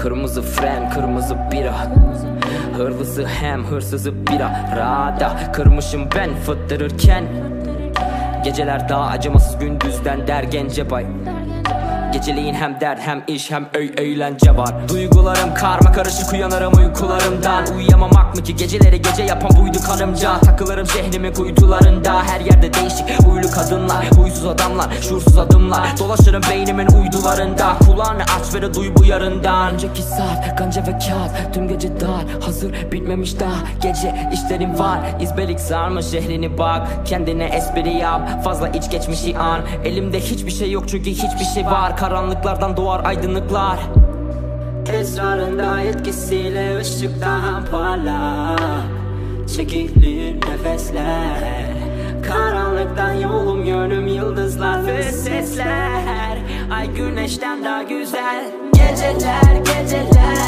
Kırmızı fren kırmızı bira. Hırlısı hem hırsızı bira. Rada kırmışım ben fıttırırken. Geceler daha acımasız gündüzden der gence bay Geceliğin hem dert hem iş hem öy eğlence var. Duygularım karma karışık uyanırım uykularımdan. Uyuyamamak mı ki? Geceleri gece yapan buydu karımca. Takılırım şehrimin kuytularında. Her yerde değişik uylu kadınlar Huysuz adamlar şuursuz adımlar. Dolaşırım beynimin uydularında. Kulağını aç ve de duy bu yarından. Önceki saat kanca ve kağıt. Tüm gece dar hazır bitmemiş daha. Gece işlerim var izbelik sarmış şehrini bak. Kendine espri yap fazla iç geçmişi an. Elimde hiçbir şey yok çünkü hiçbir şey var Karanlıklardan doğar aydınlıklar. Esrarında etkisiyle ışık daha parlak Çekilir nefesler. Karanlıktan yolum yönüm yıldızlar ve sesler. Ay güneşten daha güzel. Geceler geceler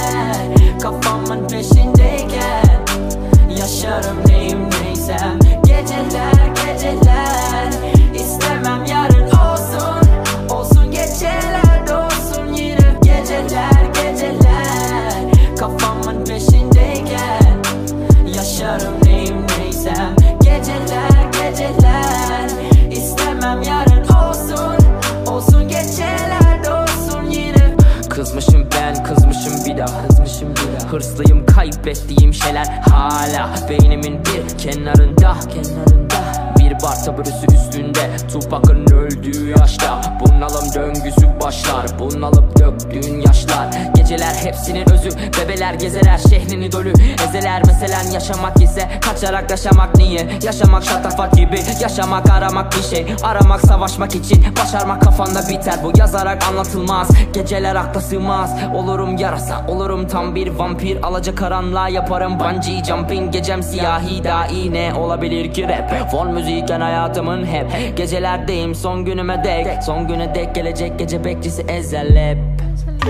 Kızmışım ben kızmışım bir daha Kızmışım bir daha. Hırslıyım kaybettiğim şeyler hala Beynimin bir kenarında Kenarında bar taburesi üstünde. Tupac'ın öldüğü yaşta Bunalım döngüsü başlar. Bunalıp döktüğün yaşlar. Geceler hepsinin özü Bebeler gezeler şehrini dolu Ezeler meselen yaşamak ise Kaçarak yaşamak niye? Yaşamak şatafat gibi Yaşamak aramak bir şey. Aramak savaşmak için Başarmak kafanda biter. Bu yazarak anlatılmaz. Geceler akla sığmaz. Olurum yarasa Olurum tam bir vampir. Alaca karanlığa yaparım bungee jumping. Gecem siyahi dahi ne olabilir ki rap? Fon Çocukken hayatımın hep Gecelerdeyim. Son günüme dek Son güne dek gelecek gece bekçisi ezelep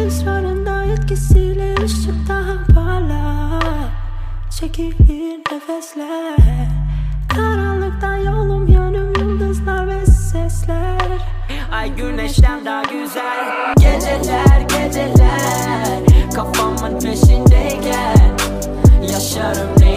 Esrarında etkisiyle ışık daha parlak Çekilir nefesler Karanlıktan yolum yanım yıldızlar ve sesler. Ay güneşten daha güzel. Geceler geceler. Kafamın peşindeyken Yaşarım ne